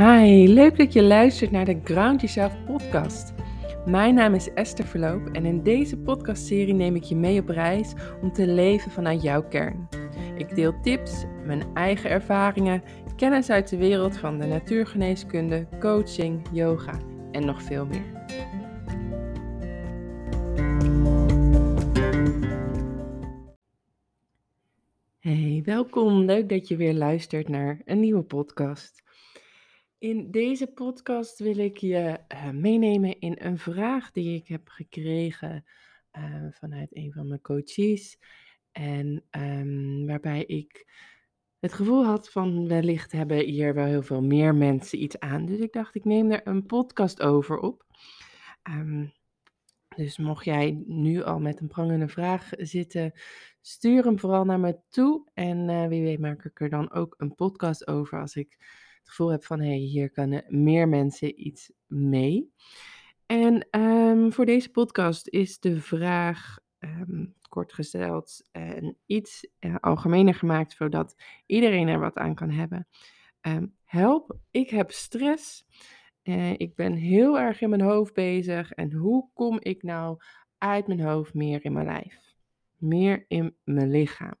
Hi, leuk dat je luistert naar de Ground Yourself podcast. Mijn naam is Esther Verloop en in deze podcastserie neem ik je mee op reis om te leven vanuit jouw kern. Ik deel tips, mijn eigen ervaringen, kennis uit de wereld van de natuurgeneeskunde, coaching, yoga en nog veel meer. Hey, welkom. Leuk dat je weer luistert naar een nieuwe podcast. In deze podcast wil ik je uh, meenemen in een vraag die ik heb gekregen uh, vanuit een van mijn coaches. En um, waarbij ik het gevoel had van wellicht hebben hier wel heel veel meer mensen iets aan. Dus ik dacht, ik neem er een podcast over op. Um, dus mocht jij nu al met een prangende vraag zitten, stuur hem vooral naar me toe. En uh, wie weet maak ik er dan ook een podcast over als ik gevoel heb van hé, hey, hier kunnen meer mensen iets mee. En um, voor deze podcast is de vraag um, kort gesteld en iets uh, algemener gemaakt, zodat iedereen er wat aan kan hebben. Um, help, ik heb stress. Uh, ik ben heel erg in mijn hoofd bezig. En hoe kom ik nou uit mijn hoofd meer in mijn lijf? Meer in mijn lichaam.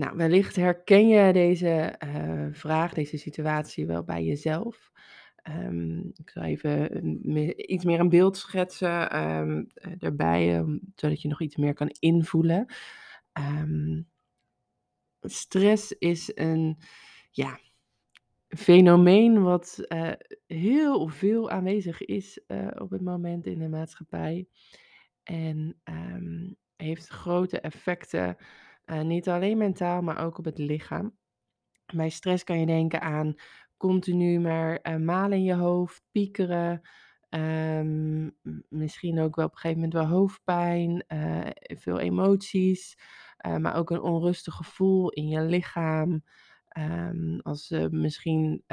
Nou, wellicht herken je deze uh, vraag, deze situatie wel bij jezelf. Um, ik zal even iets meer een beeld schetsen um, daarbij, um, zodat je nog iets meer kan invullen. stress is een, ja, fenomeen wat uh, heel veel aanwezig is op het moment in de maatschappij. En heeft grote effecten, uh, niet alleen mentaal, maar ook op het lichaam. Bij stress kan je denken aan continu maar malen in je hoofd, piekeren. Um, misschien ook wel op een gegeven moment wel hoofdpijn, veel emoties, maar ook een onrustig gevoel in je lichaam. Um, als misschien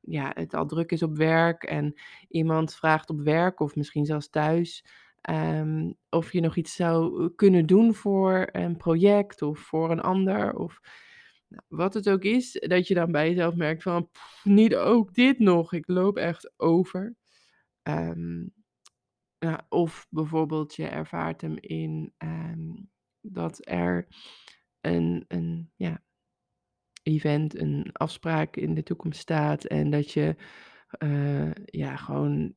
ja, het al druk is op werk en iemand vraagt op werk of misschien zelfs thuis um, of je nog iets zou kunnen doen voor een project of voor een ander of nou, wat het ook is, dat je dan bij jezelf merkt van niet ook dit nog, ik loop echt over. Um, ja, of bijvoorbeeld je ervaart hem in dat er een, een ja, event, een afspraak in de toekomst staat en dat je uh, ja, gewoon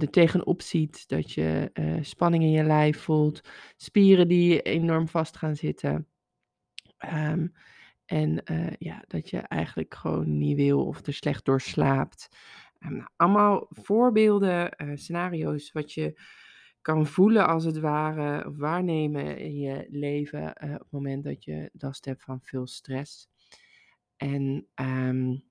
er tegenop ziet, dat je uh, spanning in je lijf voelt, spieren die enorm vast gaan zitten. Um, en uh, ja, dat je eigenlijk gewoon niet wil of er slecht door slaapt. Um, nou, allemaal voorbeelden, scenario's wat je kan voelen als het ware, waarnemen in je leven op het moment dat je last hebt van veel stress. En um,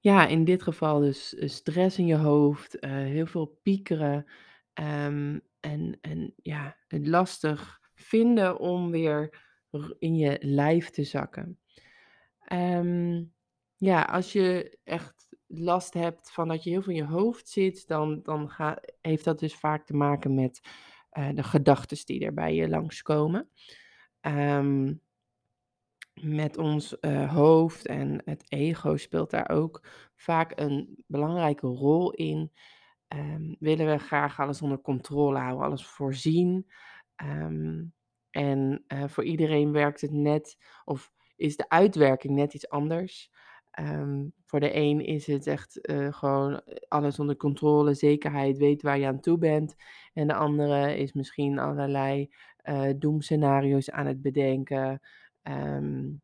ja, in dit geval dus eh, stress in je hoofd, uh, heel veel piekeren. Um, en, en ja, het lastig vinden om weer in je lijf te zakken. Um, ja, als je echt last hebt van dat je heel veel in je hoofd zit, dan, dan heeft dat dus vaak te maken met uh, de gedachten die er bij je langskomen. Um, met ons uh, hoofd en het ego speelt daar ook vaak een belangrijke rol in. Um, willen we graag alles onder controle houden, alles voorzien. Um, en uh, voor iedereen werkt het net, of is de uitwerking net iets anders. Um, voor de een is het echt uh, gewoon alles onder controle, zekerheid, weet waar je aan toe bent. En de andere is misschien allerlei uh, doemscenario's aan het bedenken. Um,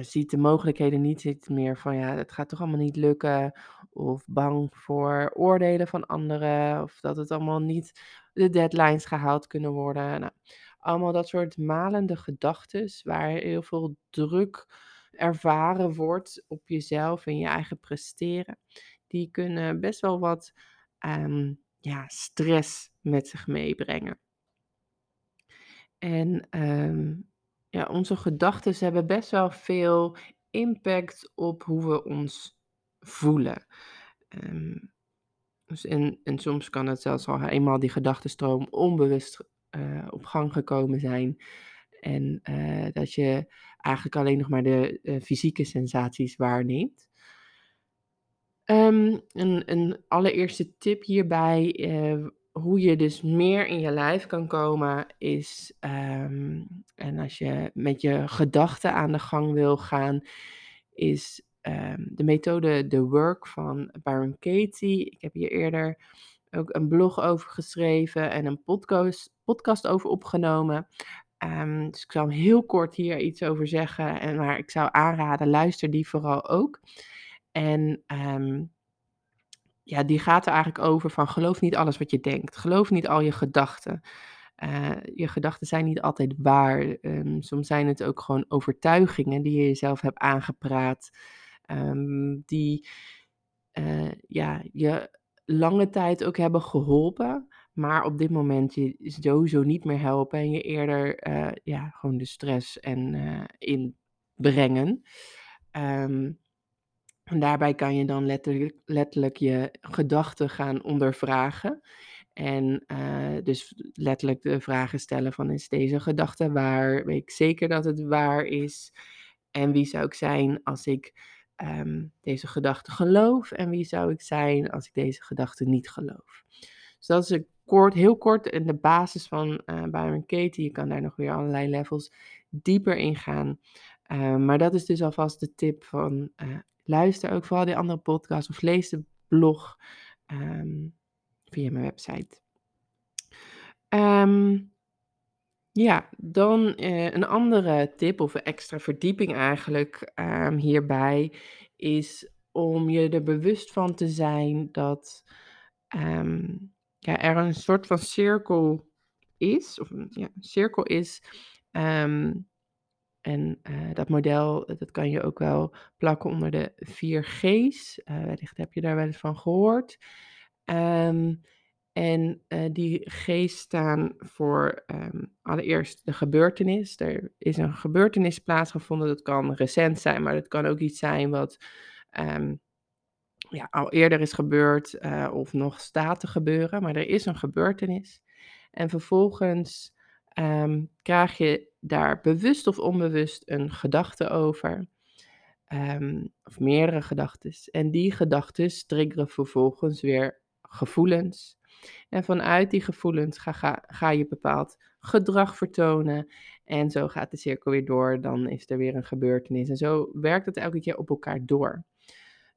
ziet de mogelijkheden niet, ziet meer van ja, het gaat toch allemaal niet lukken. Of bang voor oordelen van anderen. Of dat het allemaal niet de deadlines gehaald kunnen worden. Nou, allemaal dat soort malende gedachten waar heel veel druk ervaren wordt op jezelf en je eigen presteren. Die kunnen best wel wat um, ja, stress met zich meebrengen. En um, ja, onze gedachten hebben best wel veel impact op hoe we ons voelen. Um, dus en, soms kan het zelfs al eenmaal die gedachtenstroom onbewust uh, op gang gekomen zijn. En eh, dat je eigenlijk alleen nog maar de uh, fysieke sensaties waarneemt. Um, een, een allereerste tip hierbij, hoe je dus meer in je lijf kan komen, is, um, en als je met je gedachten aan de gang wil gaan, is um, de methode The Work van Byron Katie. Ik heb hier eerder ook een blog over geschreven en een podcast, podcast over opgenomen. Um, dus ik zal heel kort hier iets over zeggen. En, maar ik zou aanraden, luister die vooral ook. En ja, die gaat er eigenlijk over van geloof niet alles wat je denkt. Geloof niet al je gedachten. Uh, je gedachten zijn niet altijd waar. Um, soms zijn het ook gewoon overtuigingen die je jezelf hebt aangepraat. Um, die uh, ja, je lange tijd ook hebben geholpen. Maar op dit moment je sowieso niet meer helpen. En je eerder uh, ja, gewoon de stress en inbrengen. Um, en daarbij kan je dan letterlijk, letterlijk je gedachten gaan ondervragen. En uh, dus letterlijk de vragen stellen van is deze gedachte waar? Weet ik zeker dat het waar is? En wie zou ik zijn als ik um, deze gedachte geloof? En wie zou ik zijn als ik deze gedachte niet geloof? Dus dat is een kort, heel kort in de basis van uh, Byron Katie. Je kan daar nog weer allerlei levels dieper in gaan. Uh, maar dat is dus alvast de tip van uh, luister ook vooral die andere podcast of lees de blog um, via mijn website. Um, ja, dan uh, een andere tip of een extra verdieping eigenlijk um, hierbij is om je er bewust van te zijn dat ja, er een soort van cirkel is, of een ja, cirkel is en uh, dat model, dat kan je ook wel plakken onder de 4 G's. Uh, wellicht heb je daar wel eens van gehoord. Um, en die G's staan voor um, allereerst de gebeurtenis. Er is een gebeurtenis plaatsgevonden. Dat kan recent zijn, maar dat kan ook iets zijn wat um, ja, al eerder is gebeurd of nog staat te gebeuren. Maar er is een gebeurtenis. En vervolgens krijg je daar bewust of onbewust een gedachte over. Um, of meerdere gedachten. En die gedachten triggeren vervolgens weer gevoelens. En vanuit die gevoelens ga, ga, ga, je bepaald gedrag vertonen. En zo gaat de cirkel weer door. Dan is er weer een gebeurtenis. En zo werkt het elke keer op elkaar door.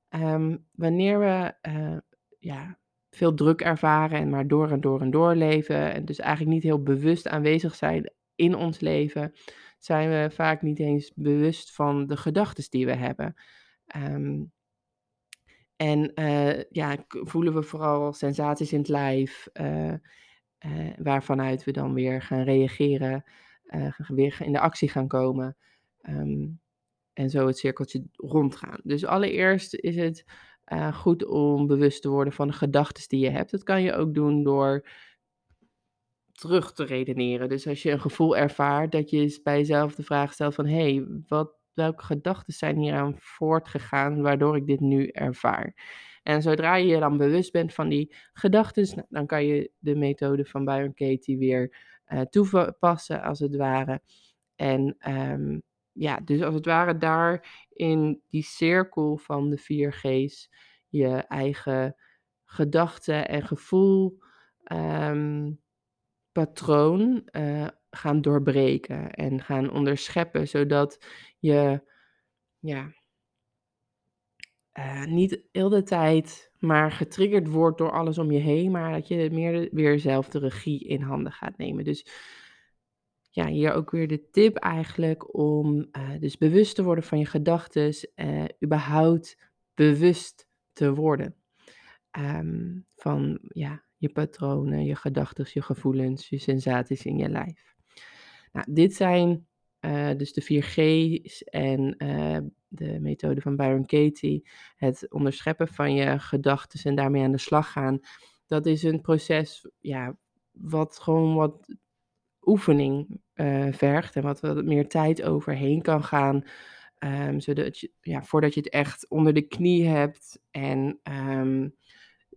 Um, wanneer we uh, ja, veel druk ervaren en maar door en door en door leven. En dus eigenlijk niet heel bewust aanwezig zijn in ons leven, zijn we vaak niet eens bewust van de gedachten die we hebben. Um, en uh, ja, voelen we vooral sensaties in het lijf, uh, waarvanuit we dan weer gaan reageren, weer in de actie gaan komen. Um, en zo het cirkeltje rondgaan. Dus allereerst is het goed om bewust te worden van de gedachten die je hebt. Dat kan je ook doen door terug te redeneren. Dus als je een gevoel ervaart, dat je bij jezelf de vraag stelt van... hé, hey, wat, welke gedachten zijn hieraan voortgegaan waardoor ik dit nu ervaar? En zodra je je dan bewust bent van die gedachten, nou, dan kan je de methode van Byron Katie weer uh, toepassen, als het ware. En um, ja, dus als het ware daar in die cirkel van de vier G's je eigen gedachten en gevoel um, patroon uh, gaan doorbreken en gaan onderscheppen, zodat je ja, uh, niet heel de tijd maar getriggerd wordt door alles om je heen, maar dat je meer weer zelf de regie in handen gaat nemen. Dus ja, hier ook weer de tip eigenlijk om uh, dus bewust te worden van je gedachten, überhaupt bewust te worden um, van ja, je patronen, je gedachten, je gevoelens, je sensaties in je lijf. Nou, dit zijn uh, dus de 4 G's en de methode van Byron Katie, het onderscheppen van je gedachten en daarmee aan de slag gaan. Dat is een proces ja, wat gewoon wat oefening uh, vergt en wat wat meer tijd overheen kan gaan. Um, zodat je, ja, voordat je het echt onder de knie hebt en um,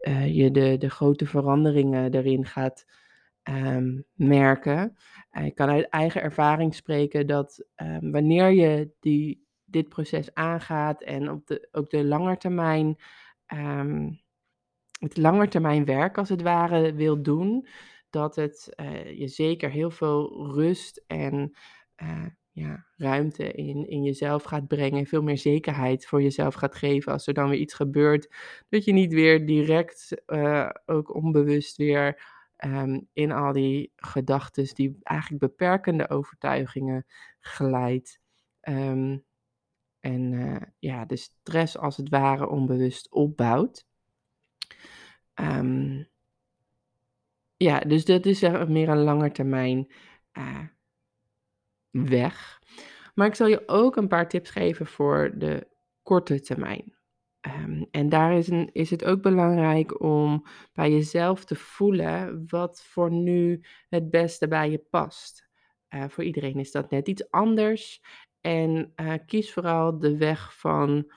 uh, je de, de grote veranderingen erin gaat ehm, merken. Uh, ik kan uit eigen ervaring spreken dat ehm, wanneer je die, dit proces aangaat en op de, ook de langetermijn, um, het langetermijn werk als het ware wil doen, dat het uh, je zeker heel veel rust en ja, ruimte in, in jezelf gaat brengen. Veel meer zekerheid voor jezelf gaat geven als er dan weer iets gebeurt. Dat je niet weer direct, uh, ook onbewust weer um, in al die gedachten, die eigenlijk beperkende overtuigingen glijdt. Um, en uh, ja, de stress als het ware onbewust opbouwt. Um, ja, dus dat is meer een langetermijn uh, weg. Maar ik zal je ook een paar tips geven voor de korte termijn. Um, en daar is, een, is het ook belangrijk om bij jezelf te voelen wat voor nu het beste bij je past. Uh, voor iedereen is dat net iets anders. En uh, kies vooral de weg van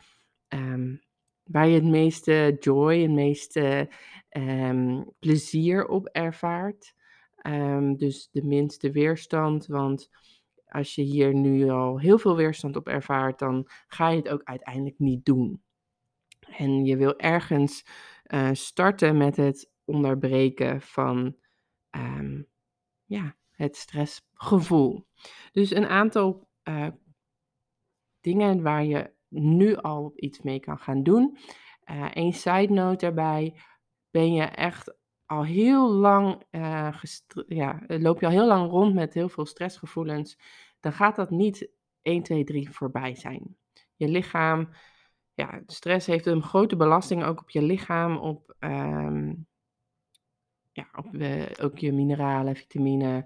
um, waar je het meeste joy, het meeste um, plezier op ervaart. dus de minste weerstand. Want als je hier nu al heel veel weerstand op ervaart, dan ga je het ook uiteindelijk niet doen. En je wil ergens uh, starten met het onderbreken van um, ja, het stressgevoel. Dus een aantal uh, dingen waar je nu al iets mee kan gaan doen. Uh, een side note daarbij. Ben je echt al heel lang, uh, ja, loop je al heel lang rond met heel veel stressgevoelens, dan gaat dat niet 1, 2, 3 voorbij zijn. Je lichaam, ja, stress heeft een grote belasting ook op je lichaam, op, um, ja, op uh, ook je mineralen, vitamine,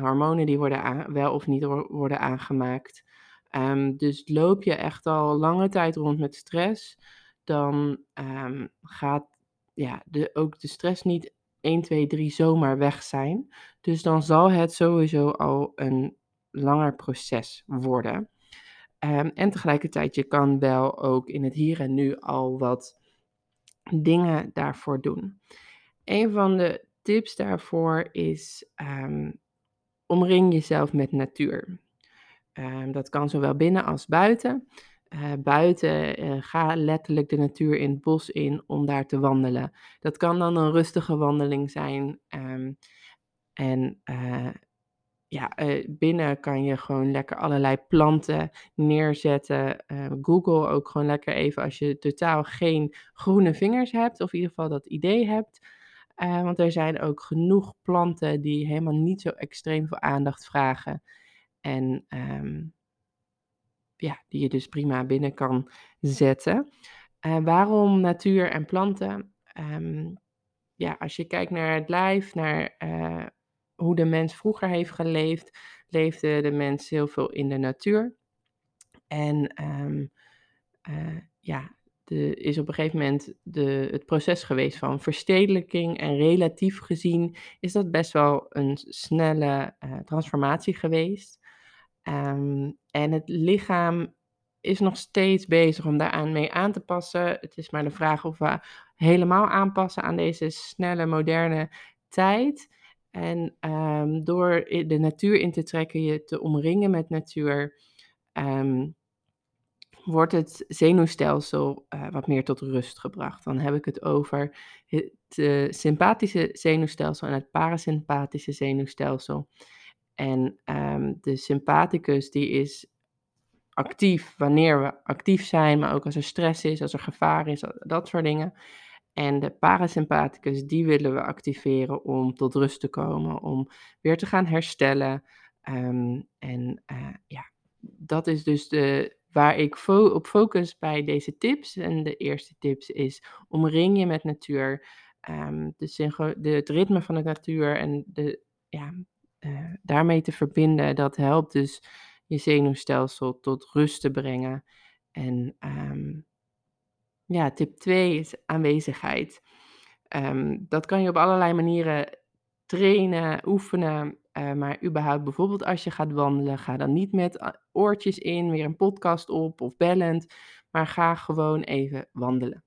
hormonen die worden wel of niet worden aangemaakt. Um, dus loop je echt al lange tijd rond met stress, dan um, gaat ja, de, ook de stress niet 1, 2, 3 zomaar weg zijn. Dus dan zal het sowieso al een langer proces worden. Um, en tegelijkertijd, je kan wel ook in het hier en nu al wat dingen daarvoor doen. Een van de tips daarvoor is um, omring jezelf met natuur. Um, dat kan zowel binnen als buiten. Uh, buiten uh, ga letterlijk de natuur in het bos in om daar te wandelen. Dat kan dan een rustige wandeling zijn. Um, en uh, ja, binnen kan je gewoon lekker allerlei planten neerzetten. Google ook gewoon lekker even als je totaal geen groene vingers hebt, of in ieder geval dat idee hebt. want er zijn ook genoeg planten die helemaal niet zo extreem veel aandacht vragen. En um, ja, die je dus prima binnen kan zetten. Uh, waarom natuur en planten? Um, ja, als je kijkt naar het lijf, naar uh, hoe de mens vroeger heeft geleefd, leefde de mens heel veel in de natuur. En um, uh, ja, is op een gegeven moment de, het proces geweest van verstedelijking. En relatief gezien is dat best wel een snelle transformatie geweest. Um, en het lichaam is nog steeds bezig om daaraan mee aan te passen. Het is maar de vraag of we helemaal aanpassen aan deze snelle, moderne tijd. En um, door de natuur in te trekken, je te omringen met natuur, um, wordt het zenuwstelsel uh, wat meer tot rust gebracht. Dan heb ik het over het uh, sympathische zenuwstelsel en het parasympathische zenuwstelsel. En um, de sympathicus die is actief wanneer we actief zijn, maar ook als er stress is, als er gevaar is, dat soort dingen. En de parasympathicus, die willen we activeren om tot rust te komen, om weer te gaan herstellen. Um, en uh, ja, dat is dus de, waar ik op focus bij deze tips. En de eerste tips is omring je met natuur. Um, de, de, het ritme van de natuur en de, ja, uh, daarmee te verbinden, dat helpt dus je zenuwstelsel tot rust te brengen. En um, ja, tip 2 is aanwezigheid. Um, dat kan je op allerlei manieren trainen, oefenen. Uh, maar überhaupt bijvoorbeeld als je gaat wandelen, ga dan niet met eh, oortjes in, weer een podcast op of bellend. Maar ga gewoon even wandelen.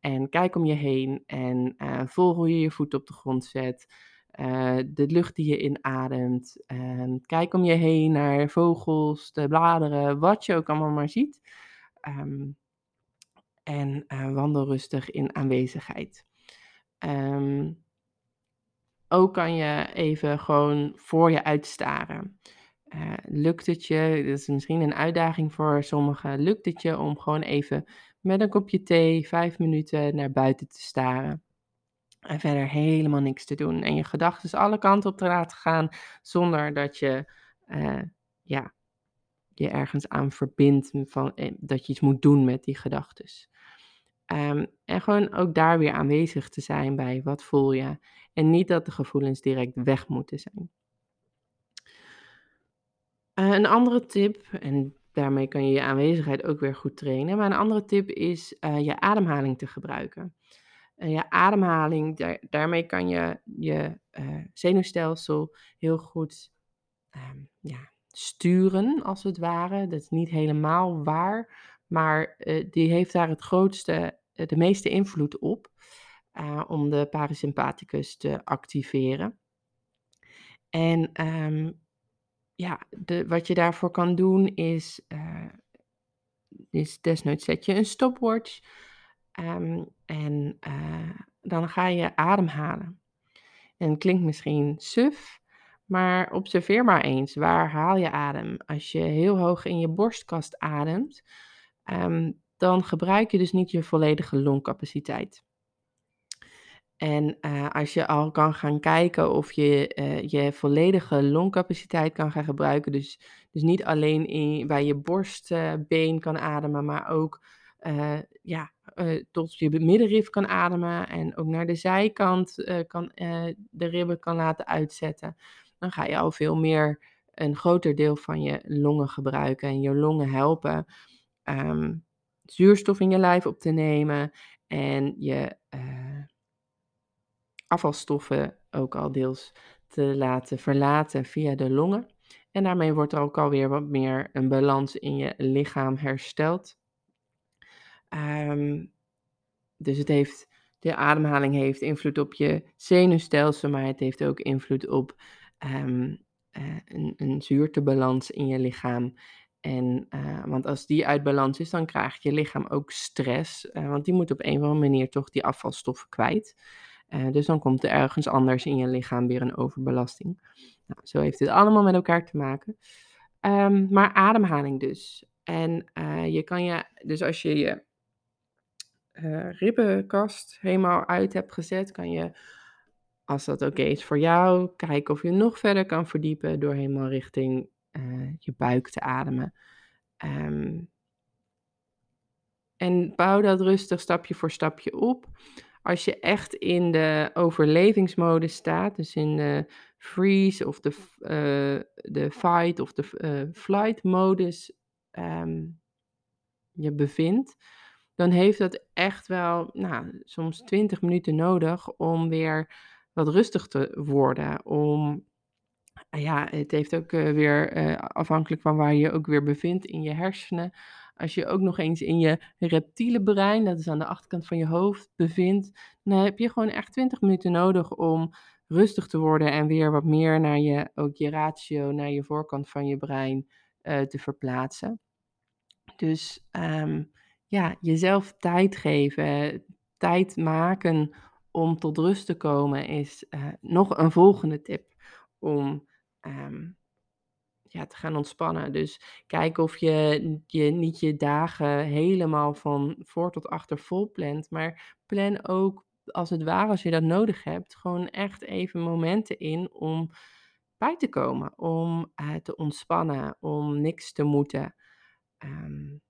En kijk om je heen en uh, voel hoe je je voet op de grond zet. Eh, de lucht die je inademt. Ehm, kijk om je heen naar vogels, de bladeren, wat je ook allemaal maar ziet. Ehm, en uh, wandel rustig in aanwezigheid. Ehm, ook kan je even gewoon voor je uitstaren. Uh, lukt het je, dat is misschien een uitdaging voor sommigen, lukt het je om gewoon even met een kopje thee vijf minuten naar buiten te staren? En verder helemaal niks te doen. En je gedachten alle kanten op te laten gaan zonder dat je uh, ja, je ergens aan verbindt van, eh, dat je iets moet doen met die gedachten. Um, en gewoon ook daar weer aanwezig te zijn bij wat voel je. En niet dat de gevoelens direct weg moeten zijn. Uh, een andere tip, en daarmee kan je je aanwezigheid ook weer goed trainen. Maar een andere tip is je ademhaling te gebruiken. Uh, je ademhaling, daar, daarmee kan je je zenuwstelsel heel goed um, ja, sturen, als het ware. Dat is niet helemaal waar, maar uh, die heeft daar het grootste, uh, de meeste invloed op om de parasympathicus te activeren. En um, ja, de, wat je daarvoor kan doen is, desnoods zet je een stopwatch um, en dan ga je ademhalen. En het klinkt misschien suf, maar observeer maar eens, waar haal je adem? Als je heel hoog in je borstkast ademt, um, dan gebruik je dus niet je volledige longcapaciteit. En uh, als je al kan gaan kijken of je uh, je volledige longcapaciteit kan gaan gebruiken, dus, dus niet alleen in, bij je borstbeen kan ademen, maar ook ja, tot je middenrif kan ademen en ook naar de zijkant kan, de ribben kan laten uitzetten dan ga je al veel meer een groter deel van je longen gebruiken en je longen helpen um, zuurstof in je lijf op te nemen en je afvalstoffen ook al deels te laten verlaten via de longen. En daarmee wordt er ook alweer wat meer een balans in je lichaam hersteld. Um, dus het heeft, de ademhaling heeft invloed op je zenuwstelsel, maar het heeft ook invloed op um, uh, een, een zuurtebalans in je lichaam. En, uh, want als die uit balans is, dan krijgt je lichaam ook stress. Uh, want die moet op een of andere manier toch die afvalstoffen kwijt. dus dan komt er ergens anders in je lichaam weer een overbelasting. Nou, zo heeft het allemaal met elkaar te maken. Um, maar ademhaling dus. En je kan je, dus als je je ribbenkast helemaal uit hebt gezet, kan je als dat oké is voor jou, kijk of je nog verder kan verdiepen door helemaal richting uh, je buik te ademen. Um, en bouw dat rustig stapje voor stapje op. Als je echt in de overlevingsmodus staat, dus in de freeze of de, uh, de fight of de uh, flight modus um, je bevindt, dan heeft dat echt wel nou, soms 20 minuten nodig om weer wat rustig te worden. Om, ah ja, het heeft ook uh, weer uh, afhankelijk van waar je je ook weer bevindt in je hersenen. Als je ook nog eens in je reptiele brein, dat is aan de achterkant van je hoofd, bevindt, dan heb je gewoon echt 20 minuten nodig om rustig te worden en weer wat meer naar je, ook je ratio, naar je voorkant van je brein te verplaatsen. Dus um, ja, jezelf tijd geven, tijd maken om tot rust te komen is uh, nog een volgende tip om um, ja, te gaan ontspannen. Dus kijk of je, je niet je dagen helemaal van voor tot achter vol plant, maar plan ook als het ware, als je dat nodig hebt, gewoon echt even momenten in om bij te komen, om uh, te ontspannen, om niks te moeten. Um,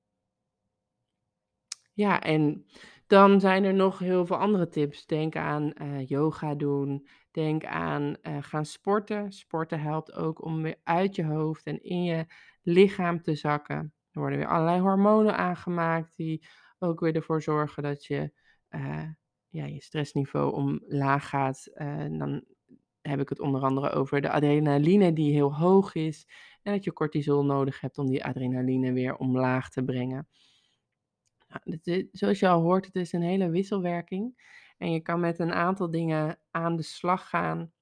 ja, en dan zijn er nog heel veel andere tips. Denk aan uh, yoga doen. Denk aan uh, gaan sporten. Sporten helpt ook om weer uit je hoofd en in je lichaam te zakken. Er worden weer allerlei hormonen aangemaakt die ook weer ervoor zorgen dat je, uh, ja, je stressniveau omlaag gaat. dan heb ik het onder andere over de adrenaline die heel hoog is. En dat je cortisol nodig hebt om die adrenaline weer omlaag te brengen. Zoals je al hoort, het is een hele wisselwerking. En je kan met een aantal dingen aan de slag gaan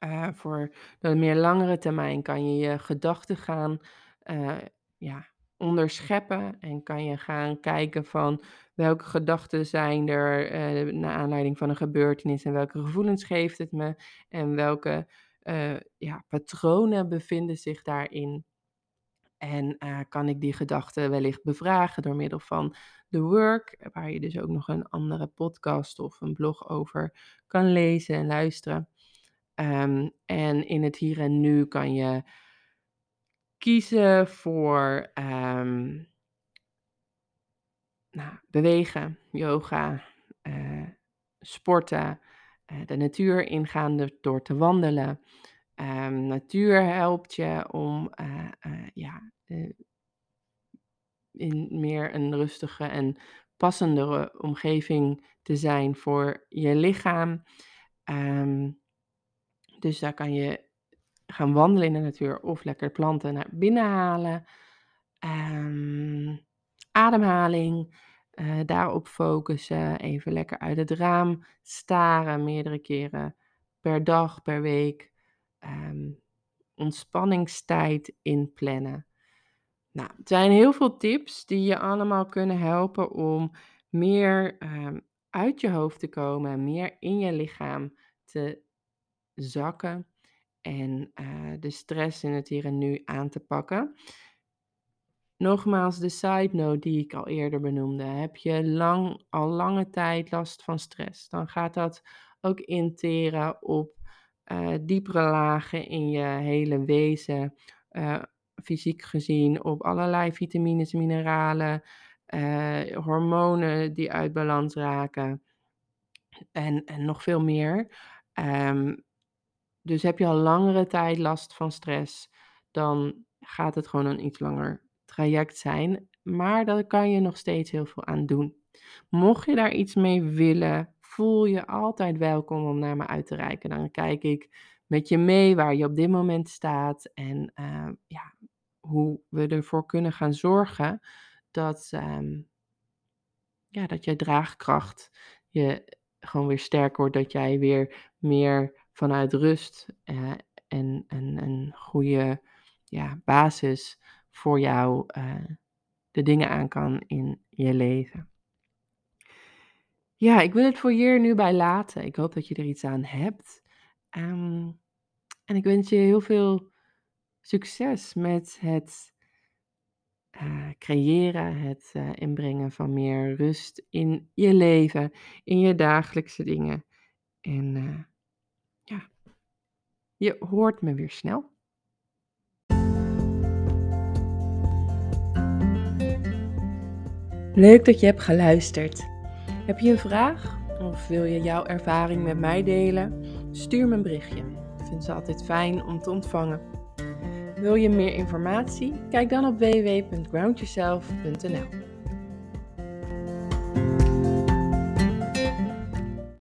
Uh, voor de meer langere termijn kan je je gedachten gaan uh, ja, onderscheppen en kan je gaan kijken van welke gedachten zijn er uh, naar aanleiding van een gebeurtenis en welke gevoelens geeft het me en welke ja, patronen bevinden zich daarin. En kan ik die gedachten wellicht bevragen door middel van The Work, waar je dus ook nog een andere podcast of een blog over kan lezen en luisteren. Um, en in het hier en nu kan je kiezen voor um, nou, bewegen, yoga, uh, sporten, de natuur ingaan door te wandelen. Um, natuur helpt je om uh, ja, in meer een rustige en passendere omgeving te zijn voor je lichaam. Um, dus daar kan je gaan wandelen in de natuur of lekker planten naar binnen halen. Um, ademhaling, daarop focussen. Even lekker uit het raam staren, meerdere keren per dag, per week. Um, ontspanningstijd inplannen. Nou, het zijn heel veel tips die je allemaal kunnen helpen om meer um, uit je hoofd te komen, meer in je lichaam te zakken en uh, de stress in het hier en nu aan te pakken. Nogmaals, de side note die ik al eerder benoemde. Heb je lang, al lange tijd last van stress, dan gaat dat ook interen op uh, diepere lagen in je hele wezen. Uh, fysiek gezien, op allerlei vitamines, mineralen, hormonen die uit balans raken. En, en nog veel meer. Um, dus heb je al langere tijd last van stress, dan gaat het gewoon een iets langer traject zijn. Maar daar kan je nog steeds heel veel aan doen. Mocht je daar iets mee willen, voel je altijd welkom om naar me uit te reiken. Dan kijk ik met je mee waar je op dit moment staat en uh, ja, hoe we ervoor kunnen gaan zorgen dat, um, ja, dat je draagkracht je gewoon weer sterker wordt, dat jij weer meer vanuit rust uh, en een goede ja, basis voor jou uh, de dingen aan kan in je leven. Ja, ik wil het voor hier nu bij laten. Ik hoop dat je er iets aan hebt. Um, en ik wens je heel veel succes met het uh, creëren, het uh, inbrengen van meer rust in je leven, in je dagelijkse dingen. En uh, ja, je hoort me weer snel. Leuk dat je hebt geluisterd. Heb je een vraag of wil je jouw ervaring met mij delen? Stuur me een berichtje. Ik vind ze altijd fijn om te ontvangen. Wil je meer informatie? Kijk dan op www.groundyourself.nl.